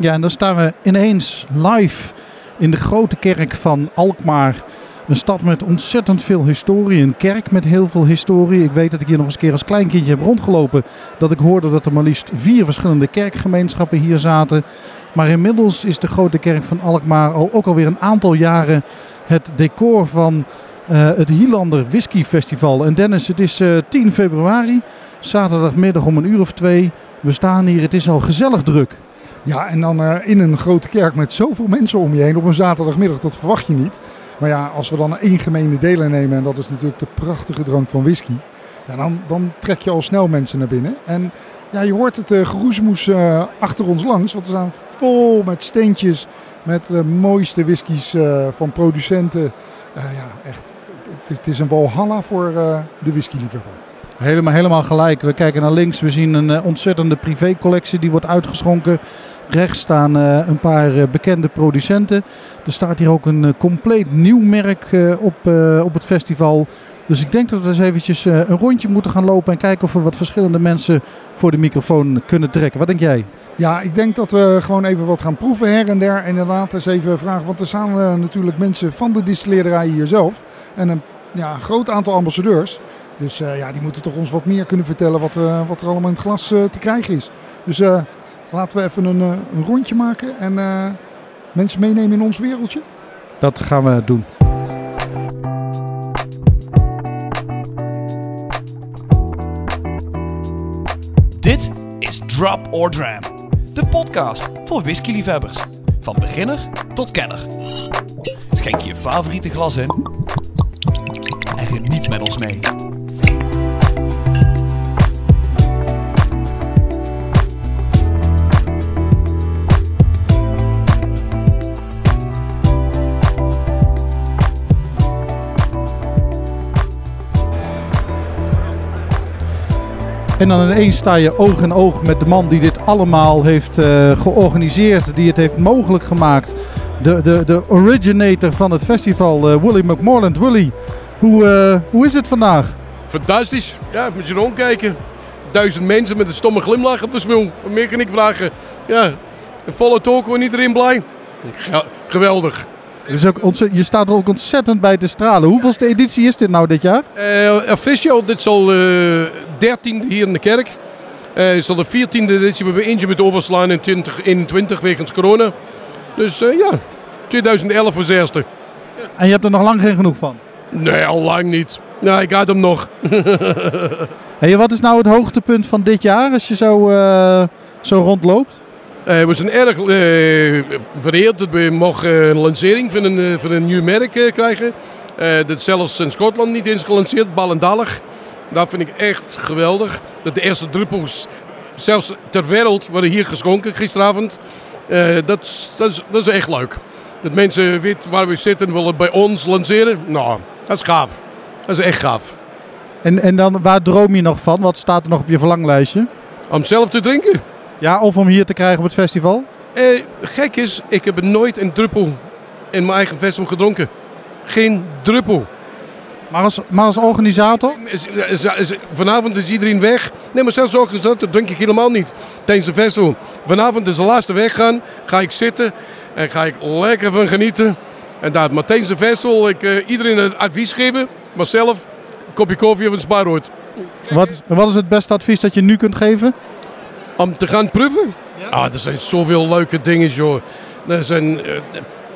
Ja, en dan staan we ineens live in de grote kerk van Alkmaar. Een stad met ontzettend veel historie. Een kerk met heel veel historie. Ik weet dat ik hier nog eens een keer als kleinkindje heb rondgelopen. Dat ik hoorde dat er maar liefst vier verschillende kerkgemeenschappen hier zaten. Maar inmiddels is de grote kerk van Alkmaar al ook alweer een aantal jaren het decor van uh, het Hielander Whisky Festival. En Dennis, het is uh, 10 februari, zaterdagmiddag om een uur of twee. We staan hier, het is al gezellig druk. Ja, en dan uh, in een grote kerk met zoveel mensen om je heen op een zaterdagmiddag, dat verwacht je niet. Maar ja, als we dan één gemene delen nemen, en dat is natuurlijk de prachtige drank van whisky, ja, dan, dan trek je al snel mensen naar binnen. En ja, je hoort het uh, geroezemoes uh, achter ons langs, want we staan vol met steentjes, met de mooiste whiskies van producenten. ja, echt, het, is een walhalla voor de whiskyliefhebber. Helemaal, helemaal gelijk. We kijken naar links. We zien een ontzettende privécollectie die wordt uitgeschonken. Rechts staan uh, een paar uh, bekende producenten. Er staat hier ook een compleet nieuw merk op, op het festival. Dus ik denk dat we eens eventjes een rondje moeten gaan lopen en kijken of we wat verschillende mensen voor de microfoon kunnen trekken. Wat denk jij? Ja, ik denk dat we gewoon even wat gaan proeven her en der. En inderdaad eens even vragen, want er staan natuurlijk mensen van de distillerij hier zelf. En een ja, groot aantal ambassadeurs. Dus ja, die moeten toch ons wat meer kunnen vertellen wat, wat er allemaal in het glas te krijgen is. Dus laten we even een, een rondje maken en mensen meenemen in ons wereldje. Dat gaan we doen. Dit is Drop or Dram, de podcast voor whiskyliefhebbers. Van beginner tot kenner. Schenk je favoriete glas in en geniet met ons mee. En dan ineens sta je oog in oog met de man die dit allemaal heeft uh, georganiseerd, die het heeft mogelijk gemaakt. De, de, de originator van het festival, uh, Willy McMorland. Willy, hoe, uh, hoe is het vandaag? Fantastisch. Ja, moet je rondkijken. Duizend mensen met een stomme glimlach op de smul. Meer kan ik vragen? Ja, een volle toko en iedereen blij. Geweldig. Dus ook je staat er ook ontzettend bij te stralen. Hoeveelste editie is dit nou dit jaar? Uh, official, dit is al uh, 13e hier in de kerk. Uh, is al de 14e editie. We hebben eentje moeten overslaan in 2021 wegens corona. Dus uh, ja, 2011 was de eerste. En je hebt er nog lang geen genoeg van? Nee, al lang niet. Nou, ik had hem nog. hey, wat is nou het hoogtepunt van dit jaar als je zo, uh, zo rondloopt? Uh, we zijn erg uh, vereerd dat we mogen een lancering van een, van een nieuw merk krijgen. dat zelfs in Schotland niet eens gelanceerd, Ballendalig. Dat vind ik echt geweldig. Dat de eerste druppels, zelfs ter wereld, worden hier geschonken gisteravond. dat, dat, is, dat is echt leuk. Dat mensen weten waar we zitten willen bij ons lanceren. Nou, dat is gaaf. Dat is echt gaaf. En, en dan, waar droom je nog van? Wat staat er nog op je verlanglijstje? Om zelf te drinken. Ja, of om hier te krijgen op het festival? Eh, gek is, ik heb nooit een druppel in mijn eigen festival gedronken. Geen druppel. Maar als, maar als organisator? Vanavond is iedereen weg. Nee, maar zelfs als organisator drink ik helemaal niet tijdens de festival. Vanavond is de laatste weggaan. Ga ik zitten en ga ik lekker van genieten. En daar, maar tijdens de festival ik uh, iedereen het advies geven. Maar zelf een kopje koffie of een spaarrood. Wat, wat is het beste advies dat je nu kunt geven? om te gaan proeven. Ja. Ah, er zijn zoveel leuke dingen, joh. Er zijn uh,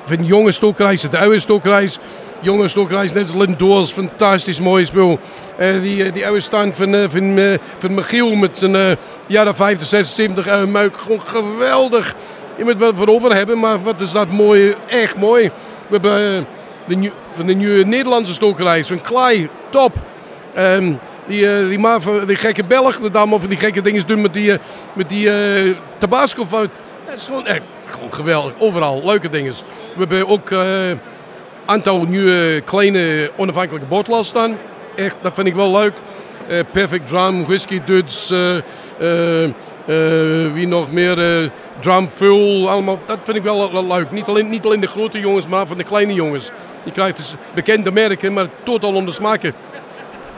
van jonge stokreis, de oude stokreis. Jonge stokreis, net als Lindoors, fantastisch mooi spul. Uh, die, uh, die oude stand van, uh, van, van Michiel met zijn jaren 50, 76 oude muik. Gewoon geweldig. Je moet wel voor over hebben, maar wat is dat mooi, echt mooi. We hebben de van de nieuwe Nederlandse stokreis, van Klei, top. Um, die, die, maar, die gekke Belg, dat allemaal van die gekke dingen doen met die, met die uh, tabasco fout. Dat is gewoon, echt, geweldig. Overal, leuke dingen. We hebben ook een aantal nieuwe kleine onafhankelijke botelaars staan. Echt, dat vind ik wel leuk. Perfect Drum, Whisky Duds, wie nog meer, Drum Full, allemaal. Dat vind ik wel leuk. Niet alleen, niet alleen de grote jongens, maar van de kleine jongens. Je krijgt dus bekende merken, maar totaal om de smaken.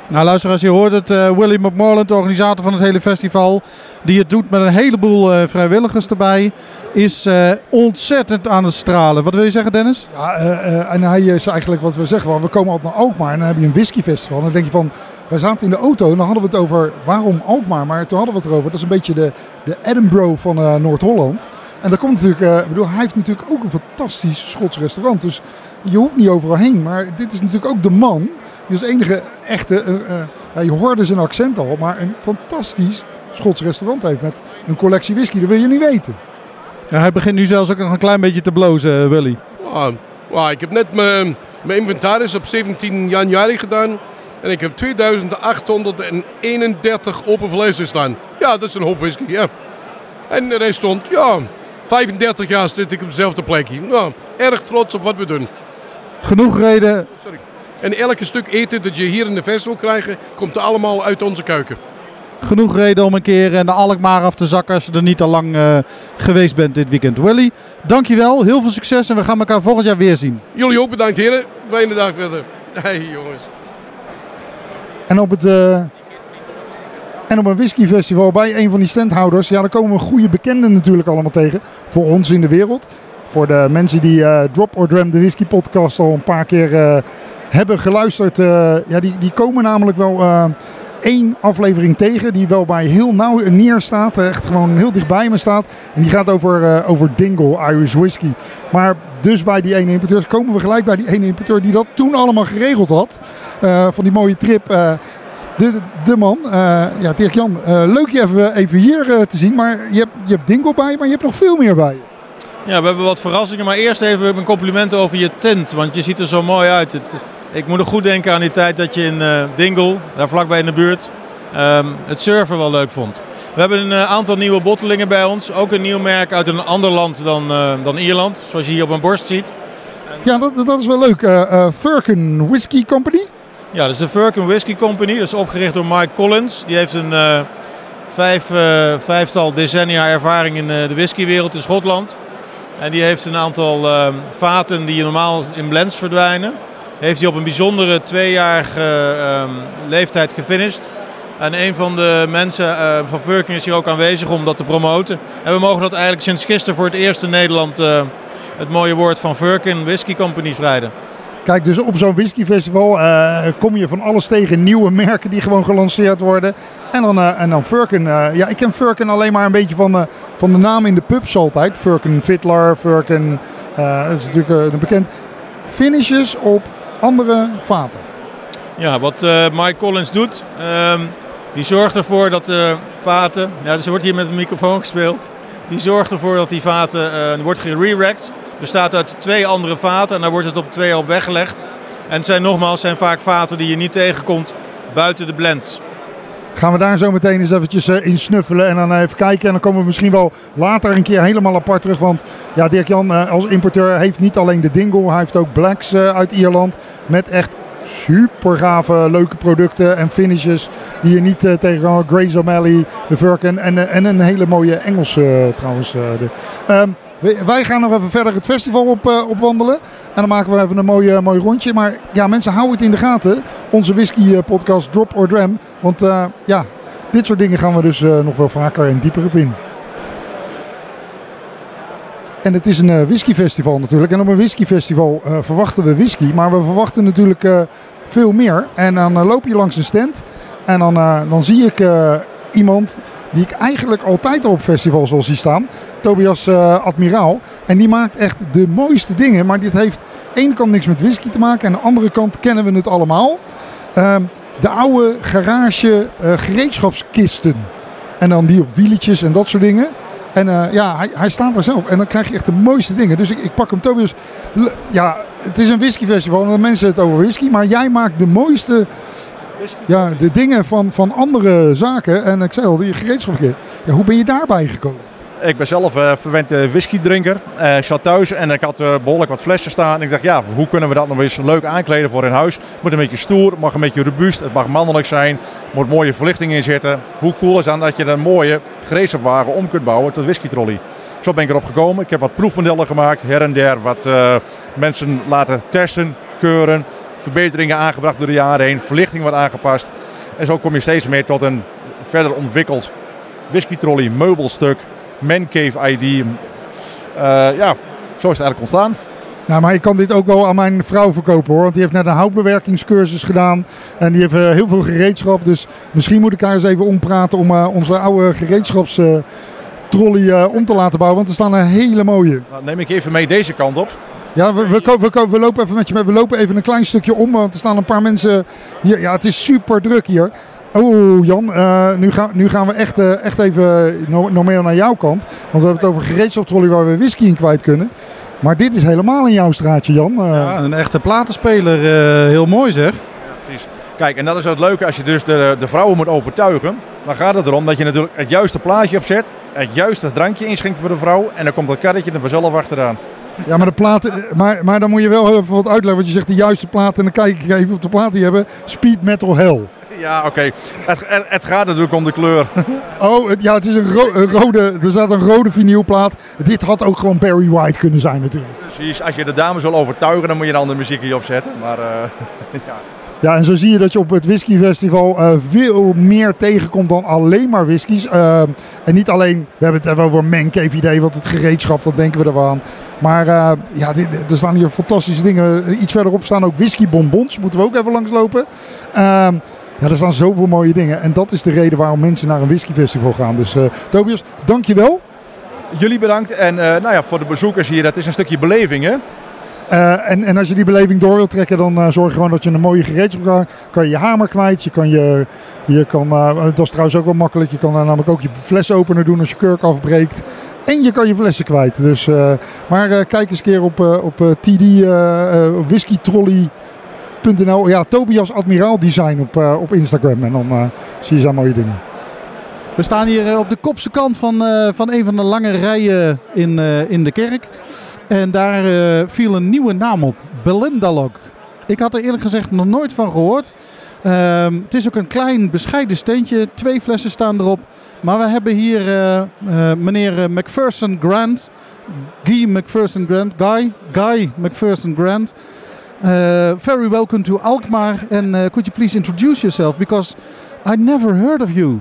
Nou luister, als je hoort het, uh, Willy McMorland, de organisator van het hele festival, die het doet met een heleboel uh, vrijwilligers erbij, is uh, ontzettend aan het stralen. Wat wil je zeggen Dennis? Ja, en hij is eigenlijk wat we zeggen, we komen altijd naar Alkmaar en dan heb je een whiskyfestival. En dan denk je van, wij zaten in de auto en dan hadden we het over waarom Alkmaar, maar toen hadden we het erover, dat is een beetje de, de Edinburgh van Noord-Holland. En dat komt natuurlijk, ik bedoel, hij heeft natuurlijk ook een fantastisch Schots restaurant, dus je hoeft niet overal heen. Maar dit is natuurlijk ook de man die als enige echte, uh, uh, je hoorde zijn accent al, maar een fantastisch Schots restaurant heeft met een collectie whisky. Dat wil je niet weten. Ja, hij begint nu zelfs ook nog een klein beetje te blozen, eh, Willy. Wow, ik heb net mijn, mijn inventaris op 17 januari gedaan. En ik heb 2831 open flessen staan. Ja, dat is een hoop whisky, ja. En de rest stond, ja, 35 jaar zit ik op dezelfde plekje. Nou, erg trots op wat we doen. Genoeg reden. Sorry. En elke stuk eten dat je hier in de vest wil krijgen, komt er allemaal uit onze keuken. Genoeg reden om een keer de Alkmaar af te zakken als je er niet al lang uh, geweest bent dit weekend. Willy, dankjewel. Heel veel succes en we gaan elkaar volgend jaar weer zien. Jullie ook bedankt heren. Fijne dag verder. Hey jongens. En op het... Uh... En op een whiskyfestival bij een van die standhouders, ja, daar komen we goede bekenden natuurlijk allemaal tegen. Voor ons in de wereld. Voor de mensen die uh, Drop or Dram, de whisky podcast, al een paar keer uh, hebben geluisterd. Uh, ja, die, die komen namelijk wel één aflevering tegen die wel bij heel nauw neer staat. Echt gewoon heel dichtbij me staat. En die gaat over, over Dingle Irish Whisky. Maar dus bij die ene importeur komen we gelijk bij die ene importeur die dat toen allemaal geregeld had. van die mooie trip. De, de, man, ja, Dirk Jan, leuk je even, even hier te zien. Maar je hebt, je hebt Dingle bij, maar je hebt nog veel meer bij. Ja, we hebben wat verrassingen, maar eerst even mijn complimenten over je tent, want je ziet er zo mooi uit. Het, ik moet nog goed denken aan die tijd dat je in uh, Dingle, daar vlakbij in de buurt, um, het surfen wel leuk vond. We hebben een uh, aantal nieuwe bottelingen bij ons, ook een nieuw merk uit een ander land dan, uh, dan Ierland, zoals je hier op mijn borst ziet. Ja, dat, dat is wel leuk. Firkin Whisky Company? Ja, dat is de Firkin Whisky Company. Dat is opgericht door Mike Collins. Die heeft een vijf, vijftal decennia ervaring in de whiskywereld in Schotland. En die heeft een aantal uh, vaten die normaal in blends verdwijnen. Heeft hij op een bijzondere tweejarige uh, leeftijd gefinished. En een van de mensen uh, van Furking is hier ook aanwezig om dat te promoten. En we mogen dat eigenlijk sinds gisteren voor het eerst in Nederland eh, het mooie woord van Furkin Whisky Company spreiden. Kijk, dus op zo'n whiskyfestival uh, kom je van alles tegen. Nieuwe merken die gewoon gelanceerd worden. En dan, uh, en dan Furkin. Uh, ja, ik ken Furkin alleen maar een beetje van, van de naam in de pubs altijd. Furkin Fiddler, Furkin. dat is natuurlijk een bekend. Finishes op andere vaten. Ja, wat Mike Collins doet. Ehm, die zorgt ervoor dat de vaten. Ja, dus er wordt hier met een microfoon gespeeld. Die zorgt ervoor dat die vaten wordt gererekt bestaat uit twee andere vaten en daar wordt het op twee op weggelegd. En het zijn nogmaals zijn vaak vaten die je niet tegenkomt buiten de blends. Gaan we daar zo meteen eens eventjes uh, in snuffelen en dan even kijken. En dan komen we misschien wel later een keer helemaal apart terug. Want ja, Dirk-Jan uh, als importeur heeft niet alleen de Dingle, hij heeft ook Blacks uh, uit Ierland. Met echt super gave, leuke producten en finishes die je niet tegen Grace O'Malley, de Virken en, en een hele mooie Engelse trouwens. De, um, wij gaan nog even verder het festival op, uh, opwandelen. En dan maken we even een mooi, mooi rondje. Maar ja, mensen, houden het in de gaten. Onze whisky podcast Drop or Dram. Want ja, dit soort dingen gaan we dus nog wel vaker en dieper op in. En het is een whiskyfestival natuurlijk. En op een whiskyfestival verwachten we whisky. Maar we verwachten natuurlijk veel meer. En dan loop je langs een stand. En dan, dan zie ik iemand die ik eigenlijk altijd al op festivals zal zien staan. Tobias uh, Admiraal. En die maakt echt de mooiste dingen. Maar dit heeft aan de ene kant niks met whisky te maken. En aan de andere kant kennen we het allemaal. Uh, de oude garage uh, gereedschapskisten. En dan die op wieletjes en dat soort dingen. En uh, ja, hij, hij staat er zelf. En dan krijg je echt de mooiste dingen. Dus ik, ik pak hem Tobias. Ja, het is een whiskyfestival. En mensen het over whisky. Maar jij maakt de mooiste ja, de dingen van, van andere zaken. En ik zei al, die gereedschapje. Ja, hoe ben je daarbij gekomen? Ik ben zelf uh, verwend whiskydrinker. Uh, ik zat thuis en ik had uh, behoorlijk wat flessen staan. En ik dacht, ja, hoe kunnen we dat nog eens leuk aankleden voor in huis? Moet een beetje stoer, mag een beetje robuust, het mag mannelijk zijn. Moet mooie verlichting in zitten. Hoe cool is dan dat je een mooie gereedschapwagen om kunt bouwen tot whiskytrolley? Zo ben ik erop gekomen. Ik heb wat proefmodellen gemaakt, her en der. Wat mensen laten testen, keuren verbeteringen aangebracht door de jaren heen. Verlichting wordt aangepast. En zo kom je steeds meer tot een verder ontwikkeld whisky trolley, meubelstuk, mancave ID. Uh, ja, zo is het eigenlijk ontstaan. Ja, maar ik kan dit ook wel aan mijn vrouw verkopen hoor. Want die heeft net een houtbewerkingscursus gedaan. En die heeft uh, heel veel gereedschap. Dus misschien moet ik haar eens even ompraten om uh, onze oude gereedschapstrolley om te laten bouwen. Want er staan een hele mooie. Nou, neem ik even mee deze kant op. Ja, we, we, we, we, lopen even met je mee. We lopen even een klein stukje om. Want er staan een paar mensen hier. Ja, het is super druk hier. Oh Jan, uh, nu, gaan, nu gaan we echt, uh, echt even nog meer naar jouw kant. Want we hebben het over gereedschaptrolley waar we whisky in kwijt kunnen. Maar dit is helemaal in jouw straatje, Jan. Uh, ja, een echte platenspeler. heel mooi zeg. Ja, precies. Kijk, en dat is het leuke als je dus de, de vrouwen moet overtuigen. Dan gaat het erom dat je natuurlijk het juiste plaatje opzet. Het juiste drankje inschenkt voor de vrouw. En dan komt dat karretje er vanzelf achteraan. Ja, maar, de platen, maar, maar dan moet je wel even wat uitleggen. Want je zegt de juiste plaat. En dan kijk ik even op de plaat die hebben. Speed Metal Hell. Ja, oké. Het, het, gaat natuurlijk om de kleur. Oh, het, ja, het is een, een, rode, er staat een rode vinylplaat. Dit had ook gewoon Barry White kunnen zijn natuurlijk. Precies, als je de dames wil overtuigen, dan moet je een andere muziekje opzetten. Maar uh, ja. Ja, en zo zie je dat je op het whiskyfestival uh, veel meer tegenkomt dan alleen maar whiskies. Uh, en niet alleen, we hebben het even over Mancave idee, want het gereedschap, dat denken we er wel aan. Maar uh, ja, dit, er staan hier fantastische dingen. Iets verderop staan ook whiskybonbons, moeten we ook even langslopen. Ehm, ja, er staan zoveel mooie dingen. En dat is de reden waarom mensen naar een whiskyfestival gaan. Dus uh, Tobias, dankjewel. Jullie bedankt. En uh, nou ja, voor de bezoekers hier, dat is een stukje beleving hè? Uh, en, en als je die beleving door wilt trekken, dan uh, zorg gewoon dat je een mooie gereedschap kan. Kan je je hamer kwijt. Je kan je, je kan, uh, dat is trouwens ook wel makkelijk. Je kan namelijk ook je flesopener doen als je kurk afbreekt. En je kan je flessen kwijt. Dus, maar kijk eens een keer op, op TD Whisky Trolley .nl. Ja, Tobias Admiraal Design op, uh, op Instagram. En dan uh, zie je zo mooie dingen. We staan hier uh, op de kopse kant van, van een van de lange rijen in, in de kerk. En daar viel een nieuwe naam op. Belindalog. Ik had er eerlijk gezegd nog nooit van gehoord. Ehm, het is ook een klein bescheiden steentje. Twee flessen staan erop. Maar we hebben hier meneer McPherson Grant. Guy McPherson Grant. Guy. Guy McPherson Grant. Uh, very welcome to Alkmaar. And could you please introduce yourself? Because I'd never heard of you.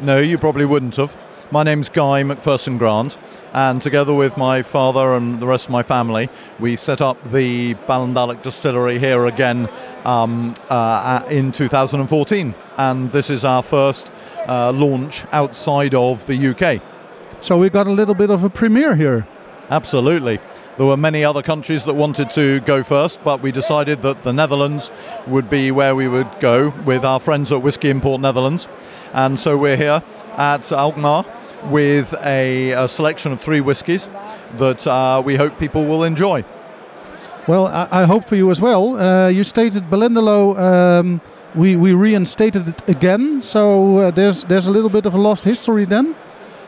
No, you probably wouldn't have. My name's Guy McPherson Grant, and together with my father and the rest of my family, we set up the Ballandalic distillery here again um, uh, in 2014. And this is our first uh, launch outside of the UK. So we got a little bit of a premiere here. Absolutely. There were many other countries that wanted to go first, but we decided that the Netherlands would be where we would go with our friends at Whiskey Import Netherlands. And so we're here at Alkmaar with a, a selection of three whiskies that uh, we hope people will enjoy. Well, I, I hope for you as well. Uh, you stated Belindalo. Um, we, we reinstated it again, so uh, there's there's a little bit of a lost history then.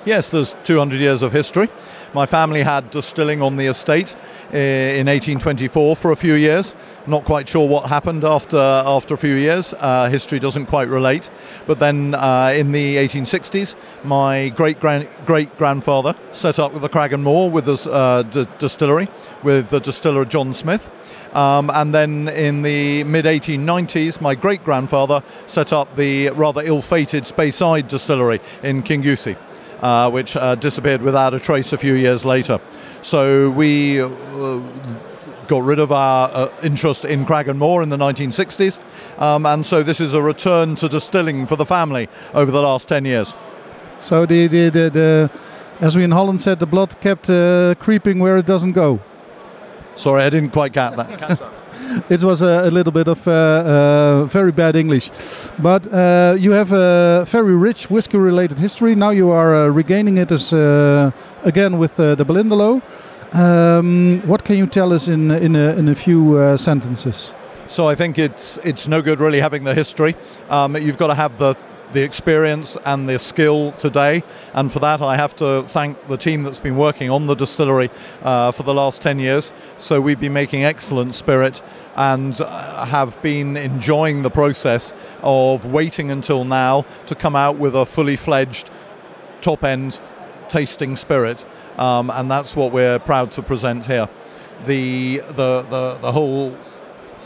Yes, there's 200 years of history. My family had distilling on the estate eh, in 1824 for a few years. Not quite sure what happened after after a few years. Uh, history doesn't quite relate. But then uh, in the 1860s, my great great grandfather set up the Crag and Moor with the uh, distillery with the distiller John Smith. Um, and then in the mid 1890s, my great grandfather set up the rather ill fated Speyside distillery in Kingussie uh, which uh, disappeared without a trace a few years later. So we uh, got rid of our uh, interest in Crag and Moor in the 1960s, um, and so this is a return to distilling for the family over the last 10 years. So the, the, the, the as we in Holland said, the blood kept uh, creeping where it doesn't go. Sorry, I didn't quite get that. It was a, a, little bit of uh, uh, very bad English. But uh, you have a very rich whiskey related history. Now you are regaining it as again with the Belindalo. Um, what can you tell us in, in, a, in a few sentences? So I think it's it's no good really having the history. Um, you've got to have the the experience and the skill today. And for that, I have to thank the team that's been working on the distillery uh, for the last 10 years. So we've been making excellent spirit and uh, have been enjoying the process of waiting until now to come out with a fully fledged top end tasting spirit. Um, and that's what we're proud to present here. The, the, the, the whole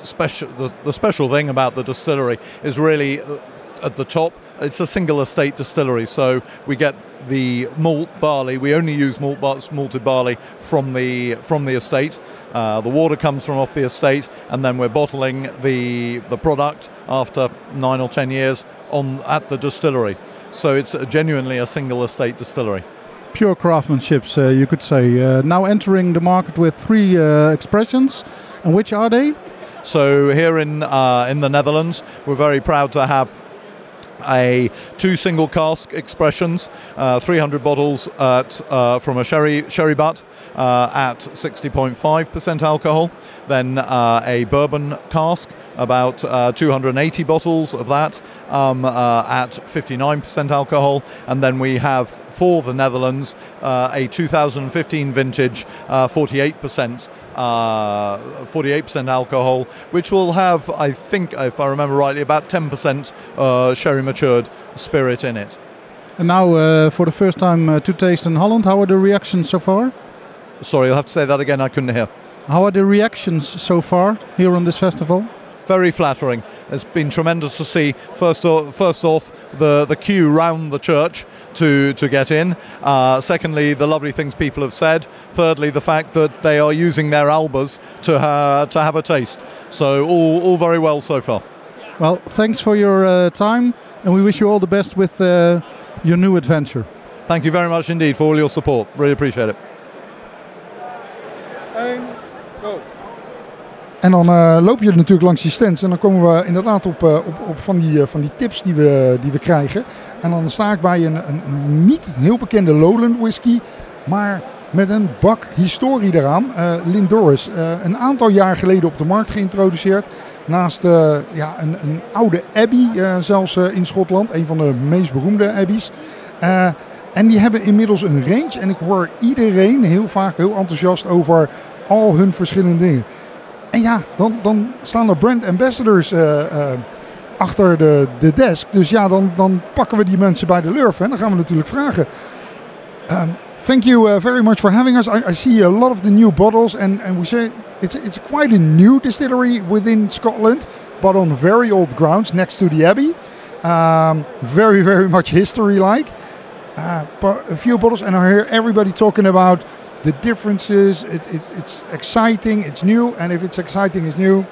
special the, the special thing about the distillery is really uh, at the top. It's a single estate distillery, so we get the malt barley. We only use malt bar- malted barley from the from the estate. Uh, the water comes from off the estate, and then we're bottling the the product after nine or ten years on at the distillery. So it's a genuinely a single estate distillery. Pure craftsmanship, uh, you could say. Uh, now entering the market with three uh, expressions, and which are they? So here in uh, in the Netherlands, we're very proud to have a two single cask expressions, uh, 300 bottles at, uh, from a sherry sherry butt uh, at 60.5% alcohol. Then uh, a bourbon cask, about uh, 280 bottles of that um, uh, at 59% alcohol. And then we have for the Netherlands a 2015 vintage, 48% uh, 48% alcohol, which will have, I think, if I remember rightly, about 10% uh, sherry matured spirit in it. And now, uh, for the first time uh, to taste in Holland, how are the reactions so far? Sorry, you'll have to say that again, I couldn't hear. How are the reactions so far here on this festival? Very flattering. It's been tremendous to see first off, first off the, the queue round the church to, to get in. Uh, secondly, the lovely things people have said. Thirdly, the fact that they are using their albas to, uh, to have a taste. So all, all very well so far. Well, thanks for your uh, time and we wish you all the best with uh, your new adventure. Thank you very much indeed for all your support. Really appreciate it. En dan uh, loop je natuurlijk langs die stands en dan komen we inderdaad op, uh, op, op van, die, uh, van die tips die we, die we krijgen. En dan sta ik bij een, een, een niet heel bekende Lowland whisky, maar met een bak historie eraan. Lindoris, een aantal jaar geleden op de markt geïntroduceerd. Naast ja, een, een oude abbey, zelfs in Schotland, een van de meest beroemde abbeys. en die hebben inmiddels een range en ik hoor iedereen heel vaak heel enthousiast over al hun verschillende dingen. En ja, dan, dan staan er brand ambassadors uh, uh, achter de, de desk. Dus ja, dan, dan pakken we die mensen bij de lurf. En dan gaan we natuurlijk vragen. Um, thank you uh, very much for having us. I, I, see a lot of the new bottles. And, and we say it's, it's quite a new distillery within Scotland. But on very old grounds next to the Abbey. Um, very, very much history-like. Uh, but a few bottles. And I hear everybody talking about the differences. It, it, it's exciting, it's new, and if it's exciting, it's new,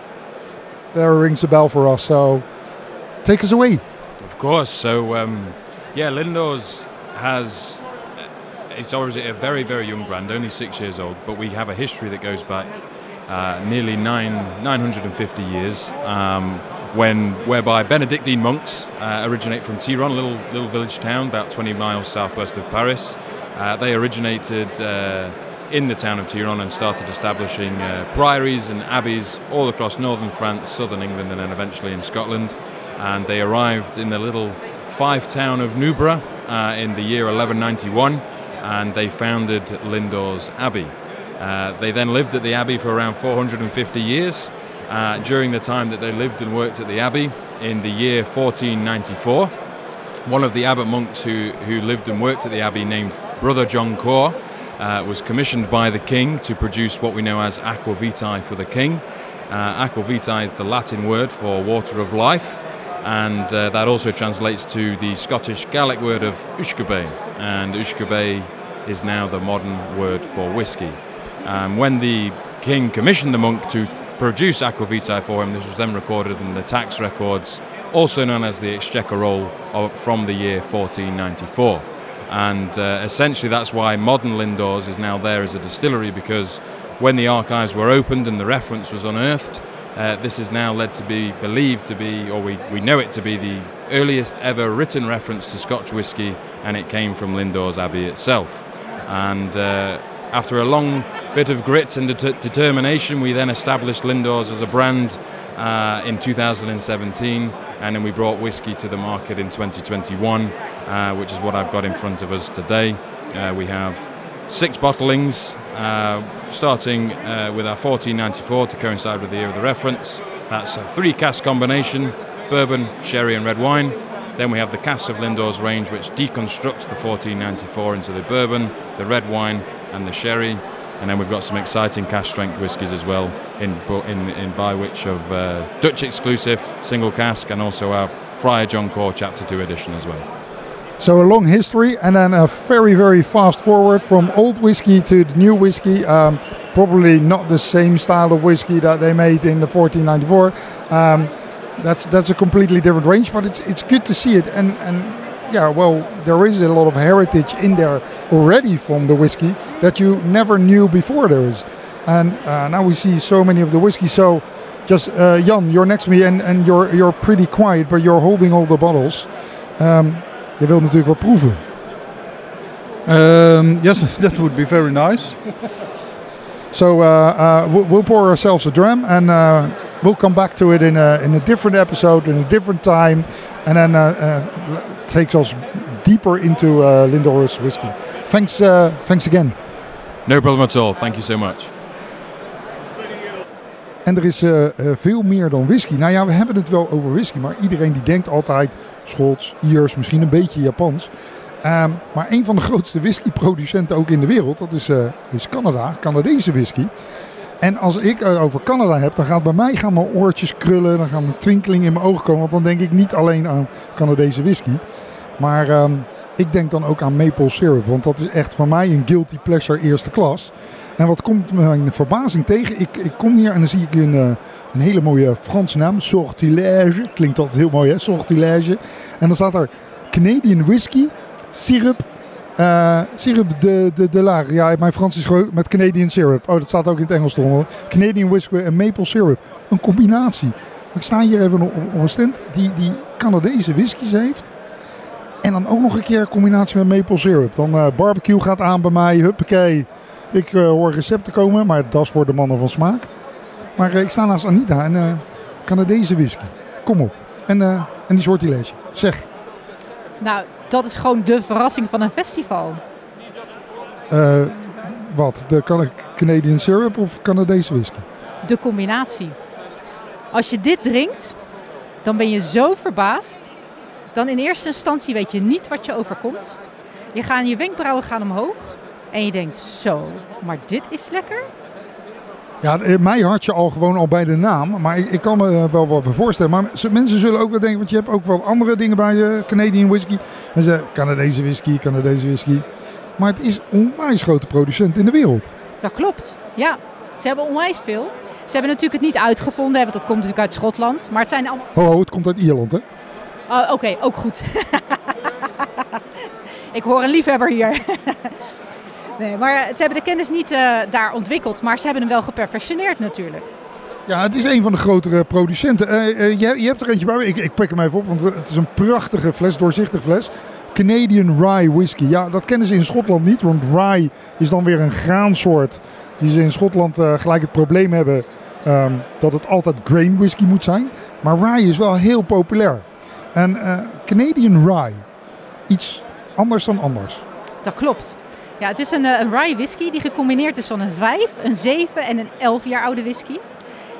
there rings a bell for us. So take us away. Of course. So, um, yeah, Lindors has. It's obviously a very, very young brand, only six years old, but we have a history that goes back uh, nearly nine, 950 years, um, when whereby Benedictine monks uh, originate from Tiron, a little little village town about 20 miles southwest of Paris. Uh, they originated uh, in the town of Tiron and started establishing uh, priories and abbeys all across northern France, southern England, and then eventually in Scotland. And they arrived in the little five town of Newborough uh, in the year 1191 and they founded Lindores Abbey. Uh, they then lived at the Abbey for around 450 years. Uh, during the time that they lived and worked at the Abbey, in the year 1494, one of the abbot monks who, who lived and worked at the abbey, named Brother John Core, uh, was commissioned by the king to produce what we know as aqua vitae for the king. Uh, aqua vitae is the Latin word for water of life, and uh, that also translates to the Scottish Gaelic word of ushkabe, and ushkabe is now the modern word for whiskey. Um, when the king commissioned the monk to produce aqua vitae for him, this was then recorded in the tax records also known as the Exchequer Roll of, from the year 1494. And uh, essentially, that's why modern Lindors is now there as a distillery because when the archives were opened and the reference was unearthed, uh, this is now led to be believed to be, or we, we know it to be, the earliest ever written reference to Scotch whisky, and it came from Lindors Abbey itself. And uh, after a long bit of grit and det- determination, we then established Lindors as a brand uh, in 2017, and then we brought whiskey to the market in 2021, uh, which is what I've got in front of us today. Uh, we have six bottlings, uh, starting uh, with our 1494 to coincide with the year of the reference. That's a three cask combination bourbon, sherry, and red wine. Then we have the cask of Lindors range, which deconstructs the 1494 into the bourbon, the red wine, and the sherry. And then we've got some exciting cash strength whiskies as well in in in by which of uh, Dutch exclusive single cask and also our Friar John Core Chapter 2 edition as well. So a long history and then a very very fast forward from old whiskey to the new whiskey. Um, probably not the same style of whiskey that they made in the 1494. Um, that's that's a completely different range, but it's it's good to see it. And and yeah, well, there is a lot of heritage in there already from the whiskey that you never knew before there is. And uh, now we see so many of the whiskey. So just uh, Jan, you're next to me and, and you're you're pretty quiet, but you're holding all the bottles. Um, je wilt natuurlijk wat proeven. Um, yes, that would be very nice. So uh, uh, we'll, we'll pour ourselves a dram and uh, we'll come back to it in a, in a different episode, in a different time, and then uh, uh, takes us deeper into uh, Lindor's whiskey. Thanks, uh, thanks again. No problem at all. Thank you so much. En er is eh, eh, veel meer dan whisky. Nou ja, we hebben het wel over whisky, maar iedereen die denkt altijd Schots, Iers, misschien een beetje Japans. Ehm, maar een van de grootste whiskyproducenten ook in de wereld, dat is, eh, Canada, Canadese whisky. En als ik over Canada heb, dan gaat bij mij gaan mijn oortjes krullen, dan gaan de twinkeling in mijn ogen komen. Want dan denk ik niet alleen aan Canadese whisky, maar ehm, ik denk dan ook aan maple syrup. Want dat is echt voor mij een guilty pleasure eerste klas. En wat komt mijn verbazing tegen? Ik, ik kom hier en dan zie ik een, eh, een hele mooie Franse naam. Sortilège. Klinkt altijd heel mooi hè, Sortilège. En dan staat er Canadian whisky, syrup. eh syrup de, de, de lager. Ja, mijn Frans is gewoon met Canadian syrup. Oh, dat staat ook in het Engels eronder. Canadian whisky en maple syrup. Een combinatie. Ik sta hier even op, op een stand die, die Canadese whiskies heeft. En dan ook nog een keer een combinatie met maple syrup. Dan eh, barbecue gaat aan bij mij. Huppakee. Ik eh, hoor recepten komen, maar dat is voor de mannen van smaak. Maar eh, ik sta naast Anita en Canadese whisky. Kom op. En, en die sortilege. Zeg, Nou, dat is gewoon de verrassing van een festival. eh, wat? De Can- Canadian syrup of Canadese whisky? De combinatie. Als je dit drinkt, dan ben je zo verbaasd. Dan in eerste instantie weet je niet wat je overkomt. Je, gaan, je wenkbrauwen gaan omhoog. En je denkt, zo, maar dit is lekker. Ja, eh, mij had je al gewoon al bij de naam. Maar ik, ik kan me eh, wel wat voorstellen. Maar mensen zullen ook wel denken, want je hebt ook wel andere dingen bij je Canadian whisky. En ze Canadese whisky, Canadese whisky. Maar het is een onwijs grote producent in de wereld. Dat klopt, ja. Ze hebben onwijs veel. Ze hebben natuurlijk het niet uitgevonden, want dat komt natuurlijk uit Schotland. Maar het zijn allemaal... Ho, ho, het komt uit Ierland, hè? Oh, Oké, ook goed. Ik hoor een liefhebber hier. nee, maar ze hebben de kennis niet eh, daar ontwikkeld, maar ze hebben hem wel geperfectioneerd natuurlijk. Ja, het is een van de grotere producenten. Eh, eh, je, je hebt er eentje bij. Ik, ik pik hem even op, want het is een prachtige fles, doorzichtige fles. Canadian Rye Whisky. Ja, dat kennen ze in Schotland niet, want rye is dan weer een graansoort die ze in Schotland gelijk het probleem hebben ehm, dat het altijd grain whisky moet zijn. Maar rye is wel heel populair. En eh, Canadian Rye, iets anders dan anders. Dat klopt. Ja, het is een, eh, een rye whisky die gecombineerd is van een 5, een 7 en een 11 jaar oude whisky.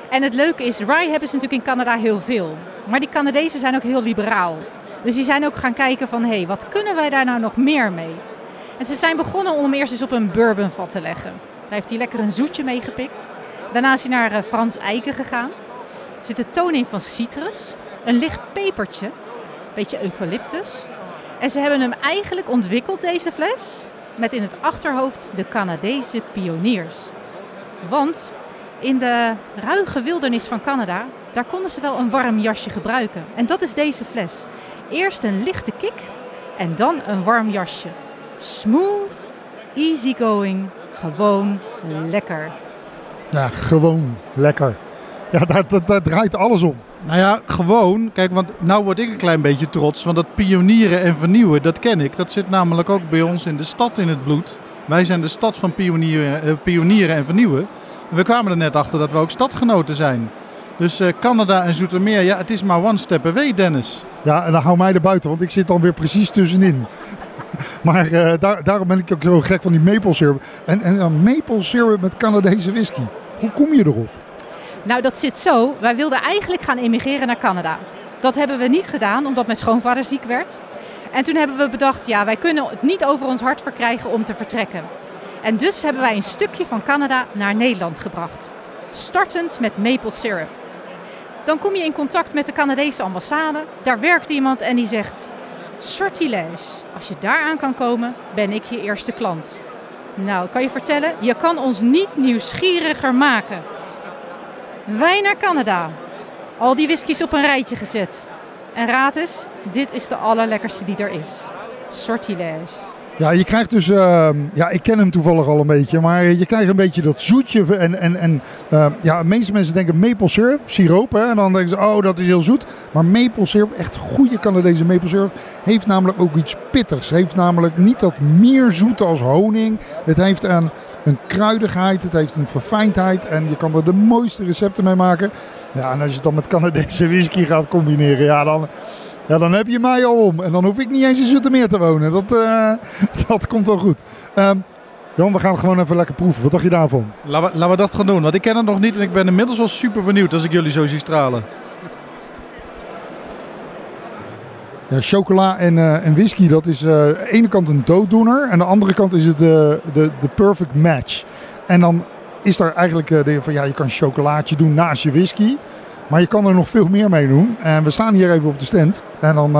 En het leuke is, rye hebben ze natuurlijk in Canada heel veel. Maar die Canadezen zijn ook heel liberaal. Dus die zijn ook gaan kijken van, hé, hey, wat kunnen wij daar nou nog meer mee? En ze zijn begonnen om hem eerst eens op een bourbonvat te leggen. Daar heeft hij lekker een zoetje meegepikt. Daarna is hij naar eh, Frans eiken gegaan. Er zit een toon in van citrus, een licht pepertje, beetje eucalyptus. En ze hebben hem eigenlijk ontwikkeld, deze fles, met in het achterhoofd de Canadese pioniers. Want in de ruige wildernis van Canada, daar konden ze wel een warm jasje gebruiken. En dat is deze fles. Eerst een lichte kick en dan een warm jasje. Smooth, easygoing, gewoon lekker. Ja, gewoon lekker. Ja, daar, daar, daar draait alles om. Nou ja, gewoon. Kijk, want nou word ik een klein beetje trots. Want dat pionieren en vernieuwen, dat ken ik. Dat zit namelijk ook bij ons in de stad in het bloed. Wij zijn de stad van pionieren, eh, pionieren en vernieuwen. En we kwamen er net achter dat we ook stadgenoten zijn. Dus eh, Canada en Zoetermeer, ja, het is maar one step away, Dennis. Ja, en dan hou mij er buiten, want ik zit dan weer precies tussenin. maar eh, daar, daarom ben ik ook zo gek van die maple syrup. En, en dan maple syrup met Canadese whisky. Hoe kom je erop? Nou, dat zit zo. Wij wilden eigenlijk gaan emigreren naar Canada. Dat hebben we niet gedaan, omdat mijn schoonvader ziek werd. En toen hebben we bedacht, ja, wij kunnen het niet over ons hart verkrijgen om te vertrekken. En dus hebben wij een stukje van Canada naar Nederland gebracht. Startend met maple syrup. Dan kom je in contact met de Canadese ambassade. Daar werkt iemand en die zegt: Sortilège, als je daaraan kan komen, ben ik je eerste klant. Nou, kan je vertellen, je kan ons niet nieuwsgieriger maken. Wij naar Canada. Al die whiskies op een rijtje gezet. En raad eens, dit is de allerlekkerste die er is. Sortilège. Ja, je krijgt dus, uh, ja, ik ken hem toevallig al een beetje, maar je krijgt een beetje dat zoetje. En, en, en uh, ja, de meeste mensen denken maple syrup, siroop, hè, en dan denken ze, oh, dat is heel zoet. Maar maple syrup, echt goede Canadese maple syrup, heeft namelijk ook iets pittigs. Heeft namelijk niet dat meer zoete als honing. Het heeft een, een kruidigheid, het heeft een verfijndheid en je kan er de mooiste recepten mee maken. Ja, en als je het dan met Canadese whisky gaat combineren, ja, dan... Ja, dan heb je mij al om. En dan hoef ik niet eens in Zoetermeer te wonen. Dat, uh, dat komt wel goed. Um, Jan, we gaan gewoon even lekker proeven. Wat dacht je daarvan? Laten we, laten we dat gaan doen. Want ik ken het nog niet en ik ben inmiddels wel super benieuwd als ik jullie zo zie stralen. Ja, chocola en, uh, en whisky, dat is aan de ene kant een dooddoener. En aan de andere kant is het de, de, perfect match. En dan is er eigenlijk uh, de, van ja, je kan chocolaatje doen naast je whisky. Maar je kan er nog veel meer mee doen. En we staan hier even op de stand. En dan,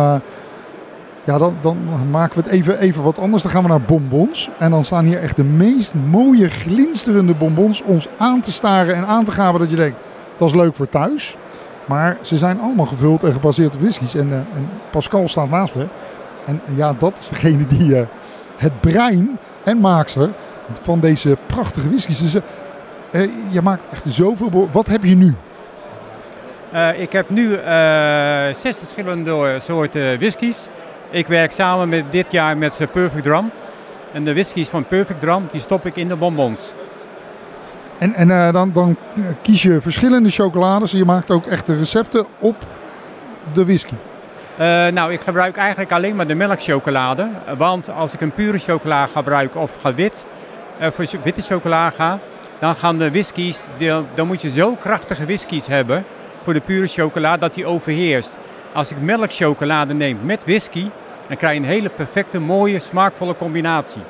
ja, dan, dan maken we het even, even wat anders. Dan gaan we naar bonbons. En dan staan hier echt de meest mooie glinsterende bonbons ons aan te staren en aan te gaven. Dat je denkt, dat is leuk voor thuis. Maar ze zijn allemaal gevuld en gebaseerd op whiskies. En, uh, en Pascal staat naast me. En ja, dat is degene die het brein en maakster van deze prachtige whiskies. Dus je maakt echt zoveel... Wat heb je nu? Ik heb nu zes verschillende soorten whiskies. Ik werk samen met, dit jaar met Perfect Drum. En de whiskies van Perfect Drum die stop ik in de bonbons. En, en uh, dan, dan kies je verschillende chocolades. Je maakt ook echte recepten op de whisky. nou, ik gebruik eigenlijk alleen maar de melkchocolade. Want als ik een pure chocola gebruik of ga wit, voor witte chocola ga, dan gaan de whiskies, dan moet je zo krachtige whiskies hebben voor de pure chocola dat die overheerst. Als ik melkchocolade neem met whisky, dan krijg je een hele perfecte, mooie, smaakvolle combinatie.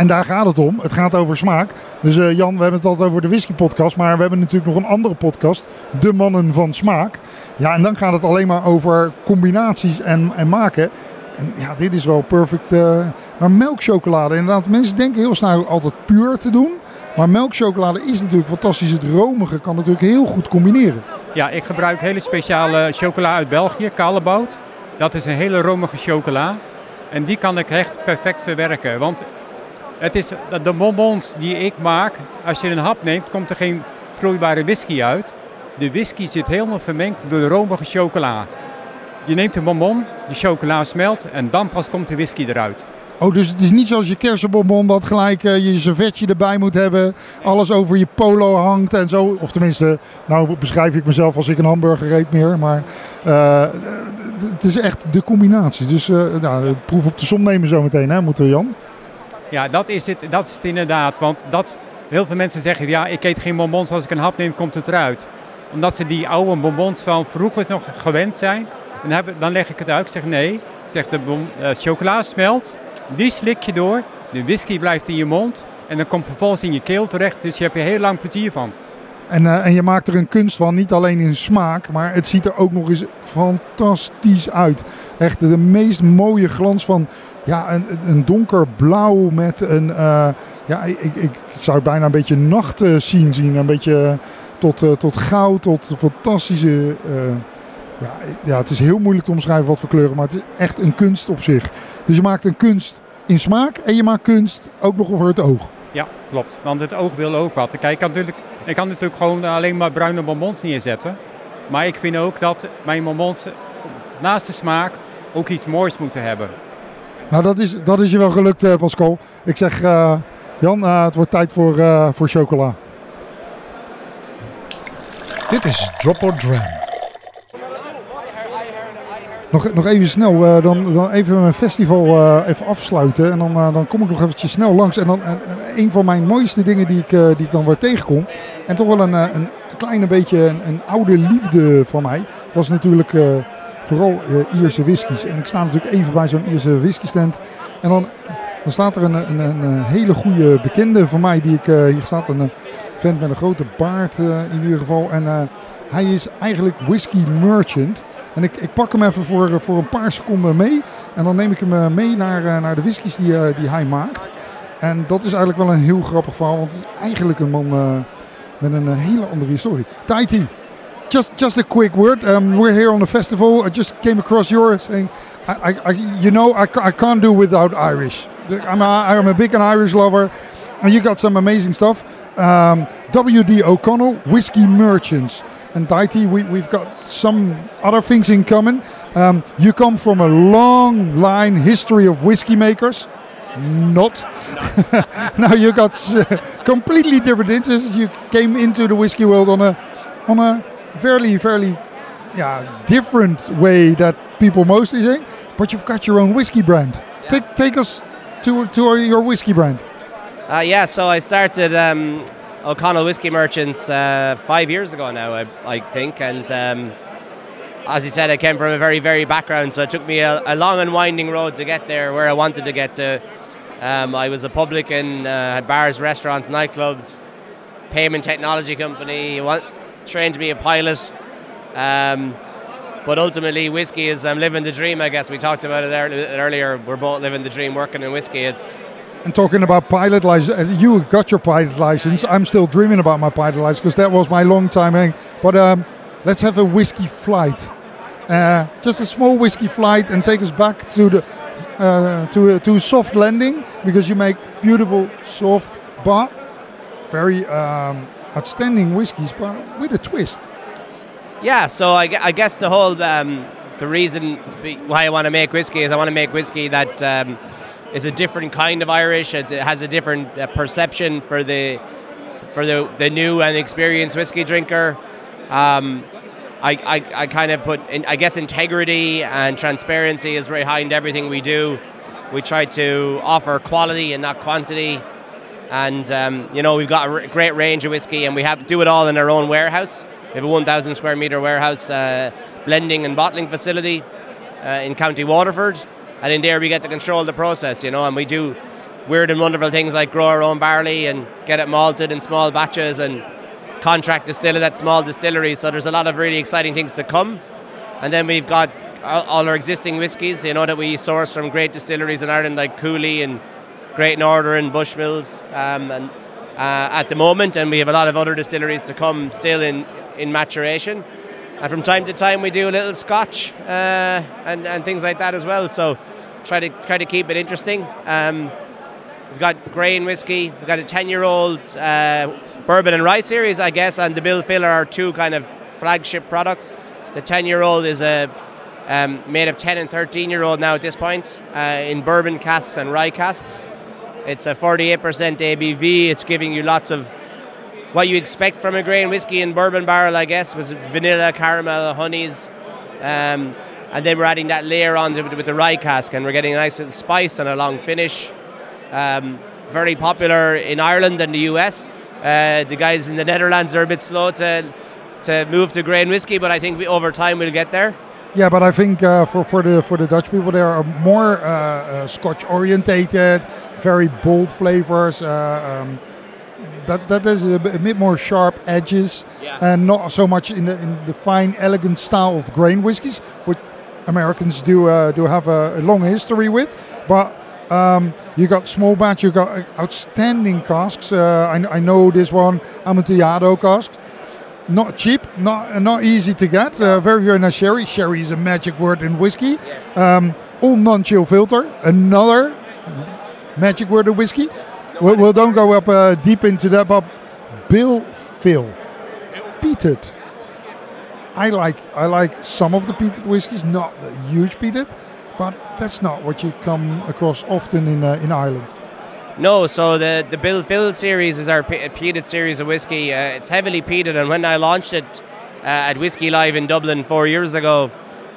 En daar gaat het om. Het gaat over smaak. Dus uh, Jan, we hebben het altijd over de whisky podcast. Maar we hebben natuurlijk nog een andere podcast. De Mannen van Smaak. Ja, en dan gaat het alleen maar over combinaties en, en maken. En ja, dit is wel perfect. Uh, maar melkchocolade, inderdaad. Mensen denken heel snel altijd puur te doen. Maar melkchocolade is natuurlijk fantastisch. Het romige kan natuurlijk heel goed combineren. Ja, ik gebruik hele speciale chocola uit België, Kalebout. Dat is een hele romige chocola. En die kan ik echt perfect verwerken. Want het is de bonbons die ik maak, als je een hap neemt, komt er geen vloeibare whisky uit. De whisky zit helemaal vermengd door de romige chocola. Je neemt een bonbon, de chocola smelt en dan pas komt de whisky eruit. Oh, dus het is niet zoals je kersenbonbon dat gelijk uh, je servetje erbij moet hebben. Alles over je polo hangt en zo. Of tenminste, nou beschrijf ik mezelf als ik een hamburger eet meer. Maar uh, het is echt de combinatie. Dus nou, proef op de som nemen zo meteen, hè, moeten we Jan? Ja, dat is, het, dat is het inderdaad. Want dat, heel veel mensen zeggen, ja, ik eet geen bonbons. Als ik een hap neem, komt het eruit. Omdat ze die oude bonbons van vroeger nog gewend zijn. En hebben, dan leg ik het uit. Ik zeg nee. Zeg, de bon, chocola smelt. Die slik je door, de whisky blijft in je mond en dan komt vervolgens in je keel terecht. Dus je hebt er heel lang plezier van. En, uh, en je maakt er een kunst van, niet alleen in smaak, maar het ziet er ook nog eens fantastisch uit. Echt de meest mooie glans van ja, een, een donkerblauw met een, uh, ja, ik, ik, zou het bijna een beetje nacht zien zien. Een beetje tot, tot goud, tot fantastische... Ja, ja, het is heel moeilijk te omschrijven wat voor kleuren, maar het is echt een kunst op zich. Dus je maakt een kunst in smaak en je maakt kunst ook nog over het oog. Ja, klopt. Want het oog wil ook wat. Kijk, ik kan natuurlijk, ik kan natuurlijk gewoon alleen maar bruine bonbons neerzetten. Maar ik vind ook dat mijn bonbons naast de smaak ook iets moois moeten hebben. Nou, dat is, dat is je wel gelukt, Pascal. Ik zeg, uh, Jan, uh, het wordt tijd voor, voor chocola. Dit is Drop or Dram. Nog, nog even snel, dan, dan even mijn festival even afsluiten. En dan, dan kom ik nog eventjes snel langs. En dan een van mijn mooiste dingen die ik, die dan weer tegenkom. En toch wel een, een kleine beetje een, een oude liefde van mij. Was natuurlijk vooral Ierse whiskies. En ik sta natuurlijk even bij zo'n Ierse whisky stand. En dan Dan staat er een, een, een hele goede bekende van mij die ik eh, hier staat. Een eh, vent met een grote baard eh, in ieder geval. En eh, hij is eigenlijk whisky merchant. En ik, ik pak hem even voor, eh, voor een paar seconden mee. En dan neem ik hem eh, mee naar, eh, naar de whiskies die, eh, die hij maakt. En dat is eigenlijk wel een heel grappig verhaal. Want het is eigenlijk een man eh, met een eh, hele andere historie. Taiti, just, just a quick word. Um, we're here on the festival. I just came across yours saying, I, I, I, you know, I, I can't do without Irish. I'm a, I'm a big an Irish lover. And you got some amazing stuff. Um, W.D. O'Connell, Whiskey Merchants. And Daiti, we, we've got some other things in common. Um, you come from a long line history of whiskey makers. Not. now you got uh, completely different interests. You came into the whiskey world on a on a fairly fairly yeah different way that people mostly think. But you've got your own whiskey brand. Take take us to to your whiskey brand. Uh, yeah, so I started um, O'Connell Whiskey Merchants uh, five years ago now, I, I think. And um, as you said, I came from a very, very background, so it took me a, a long and winding road to get there where I wanted to get to. Um, I was a publican, uh, had bars, restaurants, nightclubs, payment technology company, trained to be a pilot. Um, but ultimately, whiskey is I'm living the dream. I guess we talked about it earlier. We're both living the dream, working in whiskey. It's And talking about pilot license, you got your pilot license. I'm still dreaming about my pilot license because that was my long time hang. But um, let's have a whiskey flight. Uh, just a small whiskey flight and take us back to the uh, to a, to soft landing because you make beautiful soft but very um, outstanding whiskies, but with a twist. Yeah, so I, I guess the whole um, the reason why I want to make whiskey is I want to make whiskey that um, is a different kind of Irish. It has a different uh, perception for the for the, the new and experienced whiskey drinker. Um, I, I, I kind of put, in, I guess, integrity and transparency is behind everything we do. We try to offer quality and not quantity. And um, you know we've got a great range of whiskey, and we have do it all in our own warehouse. We have a 1,000 square meter warehouse uh, blending and bottling facility uh, in County Waterford, and in there we get to control the process, you know, and we do weird and wonderful things like grow our own barley and get it malted in small batches and contract distill at small distilleries. So there's a lot of really exciting things to come. And then we've got all all our existing whiskies, you know, that we source from great distilleries in Ireland like Cooley and Great Northern, Bushmills, um, and uh, at the moment, and we have a lot of other distilleries to come still in, in maturation. And from time to time, we do a little Scotch uh, and, and things like that as well. So try to try to keep it interesting. Um, we've got grain whiskey. We've got a ten-year-old uh, bourbon and rye series, I guess, and the Bill Filler are two kind of flagship products. The ten-year-old is a um, made of 10 and 13 year old now at this point uh, in bourbon casks and rye casks. It's a 48% ABV. It's giving you lots of what you expect from a grain whiskey and bourbon barrel, I guess, was vanilla, caramel, honeys. Um, and then we're adding that layer on with the rye cask, and we're getting a nice little spice and a long finish. Um, very popular in Ireland and the US. Uh, the guys in the Netherlands are a bit slow to, to move to grain whiskey, but I think we, over time we'll get there. Yeah, but I think uh, for, for the for the Dutch people, they are more uh, uh, Scotch orientated, very bold flavors. Uh, um, that that is a bit, a bit more sharp edges, and not so much in the in the fine, elegant style of grain whiskies, which Americans do uh, do have a, a long history with. But um, you got small batch, you got outstanding casks. Uh, I, I know this one, Amontillado cask not cheap, not not easy to get. Uh, very very nice sherry. Sherry is a magic word in whiskey. Um, all non-chill filter, another magic word in whiskey. We'll, we'll don't go up uh, deep into that, but Bill Phil, peated. I like I like some of the peated whiskies, not the huge peated, but that's not what you come across often in uh, in Ireland. No, so the the Bill Phil series is our peated series of whiskey. Uh, it's heavily peated, and when I launched it uh, at Whiskey Live in Dublin four years ago,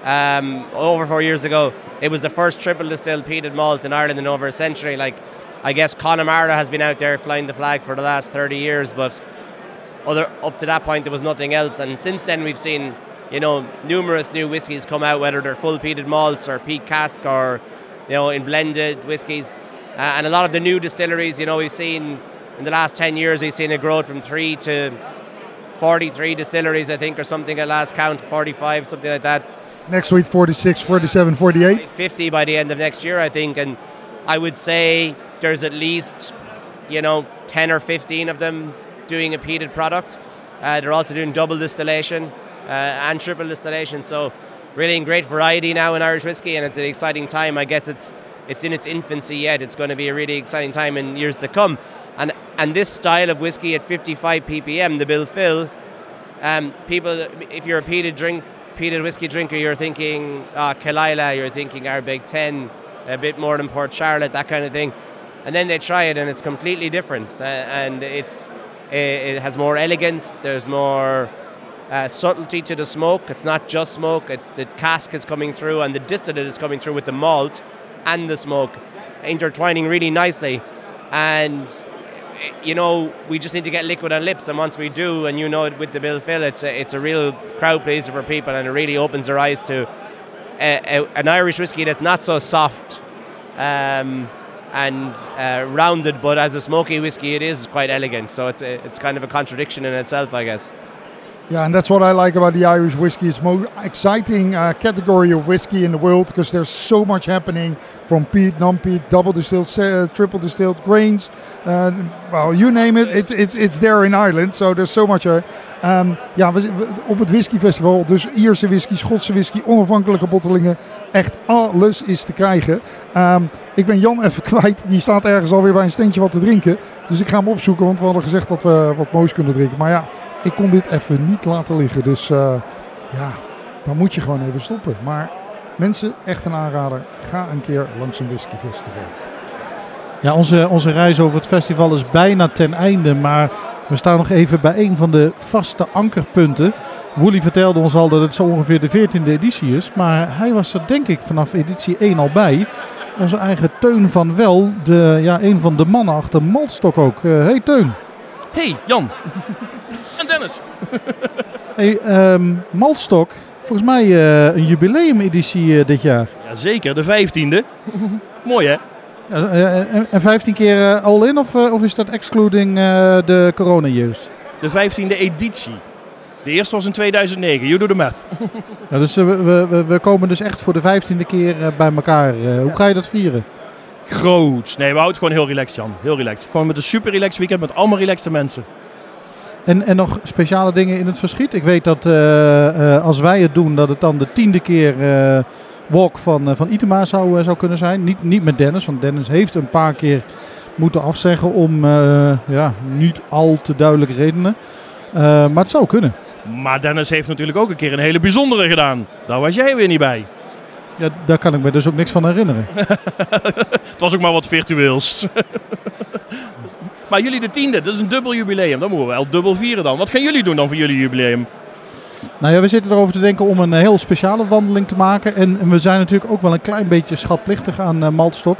um, over four years ago, it was the first triple distilled peated malt in Ireland in over a century. Like, I guess Connemara has been out there flying the flag for the last thirty years, but other up to that point there was nothing else. And since then we've seen, you know, numerous new whiskies come out, whether they're full peated malts or peat cask or, you know, in blended whiskies. Uh, and a lot of the new distilleries, you know, we've seen in the last 10 years, we've seen a growth from three to 43 distilleries, I think, or something at last count, 45, something like that. Next week 46, 47, 48. 50 by the end of next year, I think. And I would say there's at least, you know, 10 or 15 of them doing a peated product. Uh, they're also doing double distillation uh, and triple distillation. So really in great variety now in Irish whiskey, and it's an exciting time. I guess it's it's in its infancy yet. It's going to be a really exciting time in years to come. And and this style of whiskey at 55 ppm, the Bill Fill, um, people, if you're a peated drink, peated whiskey drinker, you're thinking uh, Kalila, you're thinking Ardbeg 10, a bit more than Port Charlotte, that kind of thing. And then they try it, and it's completely different. Uh, and it's it, it has more elegance. There's more uh, subtlety to the smoke. It's not just smoke. It's the cask is coming through, and the distillate is coming through with the malt and the smoke, intertwining really nicely. And you know, we just need to get liquid on lips, and once we do, and you know it with the Bill Fill, it's a, it's a real crowd pleaser for people, and it really opens their eyes to a, a, an Irish whiskey that's not so soft um, and uh, rounded, but as a smoky whiskey, it is quite elegant. So it's a, it's kind of a contradiction in itself, I guess. Yeah, and that's what I like about the Irish whiskey. It's most exciting uh, category of whiskey in the world because there's so much happening from peat, non-peat, double distilled, uh, triple distilled grains. Uh, well, you name it, it's, there in Ireland. So there's so much. Uh, um, ja, we, op het whiskyfestival, dus Ierse whisky, Schotse whisky, onafhankelijke bottelingen. Echt alles is te krijgen. Um, ik ben Jan even kwijt. Die staat ergens alweer bij een steentje wat te drinken. Dus ik ga hem opzoeken, want we hadden gezegd dat we wat moois kunnen drinken. Maar ja, ik kon dit even niet laten liggen. Dus uh, ja, dan moet je gewoon even stoppen. Maar mensen, echt een aanrader. Ga een keer langs een whiskyfestival. Ja, onze, onze reis over het festival is bijna ten einde. Maar we staan nog even bij een van de vaste ankerpunten. Woody vertelde ons al dat het zo ongeveer de 14e editie is. Maar hij was er denk ik vanaf editie 1 al bij. Onze eigen Teun van Wel, de, ja, een van de mannen achter Maltstok ook. Uh, hey Teun. Hey Jan. hey, um, Maltstok, volgens mij uh, een jubileumeditie uh, dit jaar. Jazeker, de 15e. Mooi hè? Ja, en, en 15 keer all in of, of is dat excluding de corona years? De 15e editie. De eerste was in 2009. You do the math. ja, dus we, we, we, komen dus echt voor de 15e keer bij elkaar. hoe ga je dat vieren? Groots. Nee, we houden het gewoon heel relaxed, Jan. Heel relaxed. Gewoon met een super relaxed weekend met allemaal relaxte mensen. En, en nog speciale dingen in het verschiet? Ik weet dat uh, uh, als wij het doen, dat het dan de tiende keer uh, walk van, van Itema zou, zou kunnen zijn. Niet, niet met Dennis, want Dennis heeft een paar keer moeten afzeggen om ja, niet al te duidelijke redenen. maar het zou kunnen. Maar Dennis heeft natuurlijk ook een keer een hele bijzondere gedaan. Daar was jij weer niet bij. Ja, daar kan ik me dus ook niks van herinneren. het was ook maar wat virtueels. Maar jullie de tiende, dat is een dubbel jubileum. Dan moeten we wel dubbel vieren dan. Wat gaan jullie doen dan voor jullie jubileum? Nou ja, we zitten erover te denken om een heel speciale wandeling te maken. En, en we zijn natuurlijk ook wel een klein beetje schatplichtig aan uh, Maltstok.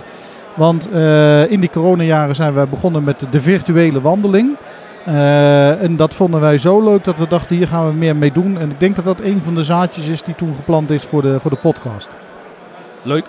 Want uh, in die coronajaren zijn we begonnen met de virtuele wandeling. Uh, en dat vonden wij zo leuk dat we dachten, hier gaan we meer mee doen. En ik denk dat dat een van de zaadjes is die toen geplant is voor de, voor de podcast. Leuk.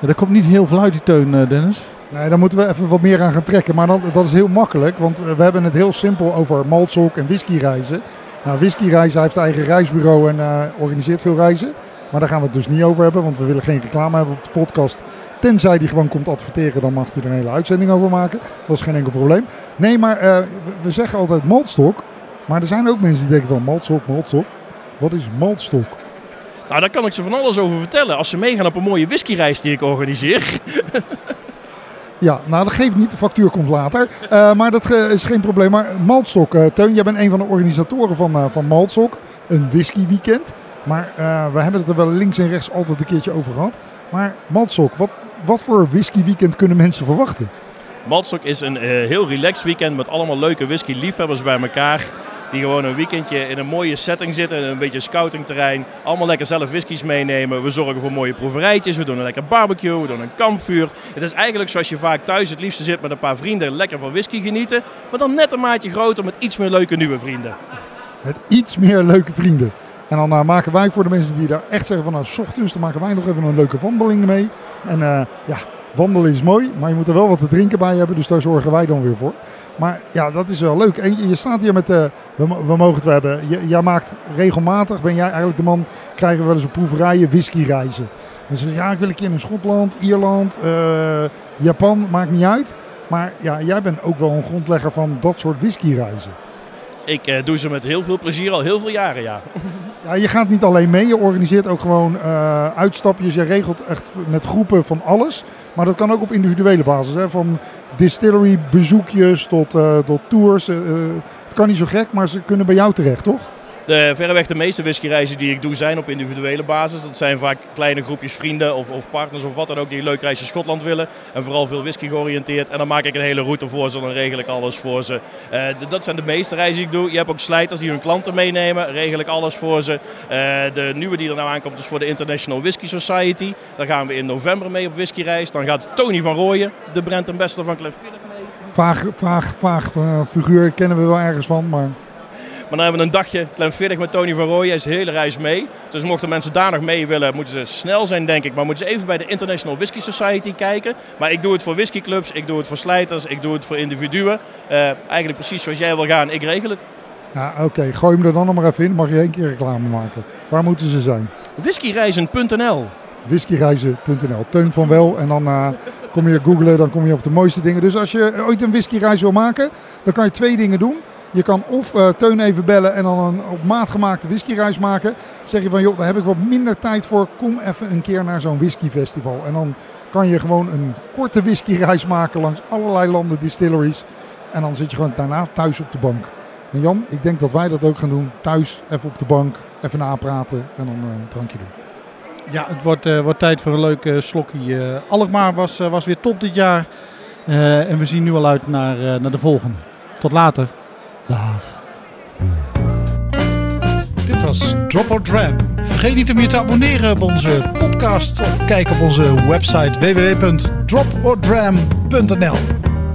Ja, er komt niet heel veel uit die teun, Dennis. Nee, daar moeten we even wat meer aan gaan trekken. Maar dan, dat is heel makkelijk, want we hebben het heel simpel over maltzok en whiskyreizen. Nou, whiskyreizen heeft eigen reisbureau en uh, organiseert veel reizen. Maar daar gaan we het dus niet over hebben, want we willen geen reclame hebben op de podcast. Tenzij die gewoon komt adverteren, dan mag hij er een hele uitzending over maken. Dat is geen enkel probleem. Nee, maar uh, we zeggen altijd maltstok. Maar er zijn ook mensen die denken van maltstok, maltstok. Wat is maltstok? Nou, daar kan ik ze van alles over vertellen. Als ze meegaan op een mooie whiskyreis die ik organiseer. Ja, nou dat geeft niet. De factuur komt later. Uh, maar dat uh, is geen probleem. Maar Maltstok, uh, Teun, jij bent een van de organisatoren van, van Maltstok. Een whiskyweekend. Maar we hebben het er wel links en rechts altijd een keertje over gehad. Maar Maltstok, wat, wat voor whiskyweekend kunnen mensen verwachten? Maltstok is een heel relaxed weekend met allemaal leuke whisky-liefhebbers bij elkaar. Die gewoon een weekendje in een mooie setting zitten, een beetje scoutingterrein. Allemaal lekker zelf whiskies meenemen. We zorgen voor mooie proeverijtjes, we doen een lekker barbecue, we doen een kampvuur. Het is eigenlijk zoals je vaak thuis het liefste zit met een paar vrienden lekker van whisky genieten. Maar dan net een maatje groter met iets meer leuke nieuwe vrienden. Met iets meer leuke vrienden. En dan uh, maken wij voor de mensen die daar echt zeggen van nou, s ochtends, dan maken wij nog even een leuke wandeling mee. En uh, ja, wandelen is mooi, maar je moet er wel wat te drinken bij hebben. Dus daar zorgen wij dan weer voor. Maar ja, dat is wel leuk. En je, staat hier met, de, we, mo- we mogen het hebben. Je, jij maakt regelmatig, ben jij eigenlijk de man, krijgen we wel eens op proeverijen whiskyreizen. Dan zeg je, ja, ik wil een keer naar Schotland, Ierland, eh, Japan, maakt niet uit. Maar ja, jij bent ook wel een grondlegger van dat soort whiskyreizen. Ik eh, doe ze met heel veel plezier al heel veel jaren, ja. Ja, je gaat niet alleen mee, je organiseert ook gewoon eh, uitstapjes. Je regelt echt met groepen van alles. Maar dat kan ook op individuele basis. Hè? Van distillery bezoekjes tot, eh, tot tours. het kan niet zo gek, maar ze kunnen bij jou terecht, toch? De, verreweg de meeste whiskyreizen die ik doe zijn op individuele basis. Dat zijn vaak kleine groepjes vrienden of, of partners of wat dan ook die een leuk reisje Schotland willen. En vooral veel whisky georiënteerd. En dan maak ik een hele route voor ze, dan regel ik alles voor ze. Eh, dat zijn de meeste reizen die ik doe. Je hebt ook slijters die hun klanten meenemen, regel ik alles voor ze. Eh, de nieuwe die er nou aankomt is voor de International Whisky Society. Daar gaan we in november mee op whiskyreis. Dan gaat Tony van Rooyen, de brand ambassador van mee. Vaag, vaag, vaag eh, figuur kennen we wel ergens van, maar... Maar dan hebben we een dagje Glenfiddich met Tony van Rooyen. Hij is de hele reis mee. Dus mochten mensen daar nog mee willen, moeten ze snel zijn, denk ik. Maar moeten ze even bij de International Whisky Society kijken. Maar ik doe het voor whiskyclubs, ik doe het voor slijters, ik doe het voor individuen. Eh, eigenlijk precies zoals jij wil gaan, ik regel het. Ja, oké, gooi hem er dan nog maar even in. Mag je één keer reclame maken. Waar moeten ze zijn? Whiskyreizen.nl whiskyreizen.nl. Teun van Wel. En dan eh, kom je googlen, dan kom je op de mooiste dingen. Dus als je ooit een whiskyreis wil maken, dan kan je twee dingen doen. Je kan of eh, Teun even bellen en dan een op maat gemaakte whiskyreis maken. Zeg je van, joh, daar heb ik wat minder tijd voor. Kom even een keer naar zo'n whiskyfestival. En dan kan je gewoon een korte whiskyreis maken langs allerlei landen, distilleries. En dan zit je gewoon daarna thuis op de bank. En Jan, ik denk dat wij dat ook gaan doen. Thuis, even op de bank, even napraten en dan eh, een drankje doen. Ja, het wordt, eh, wordt tijd voor een leuk eh, slokje. Eh, Alkmaar was, eh, was weer top dit jaar. Eh, en we zien nu al uit naar, eh, naar de volgende. Tot later. Dag. Dit was Drop or Dram. Vergeet niet om je te abonneren op onze podcast of kijk op onze website www.dropordram.nl.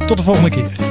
Tot de volgende keer.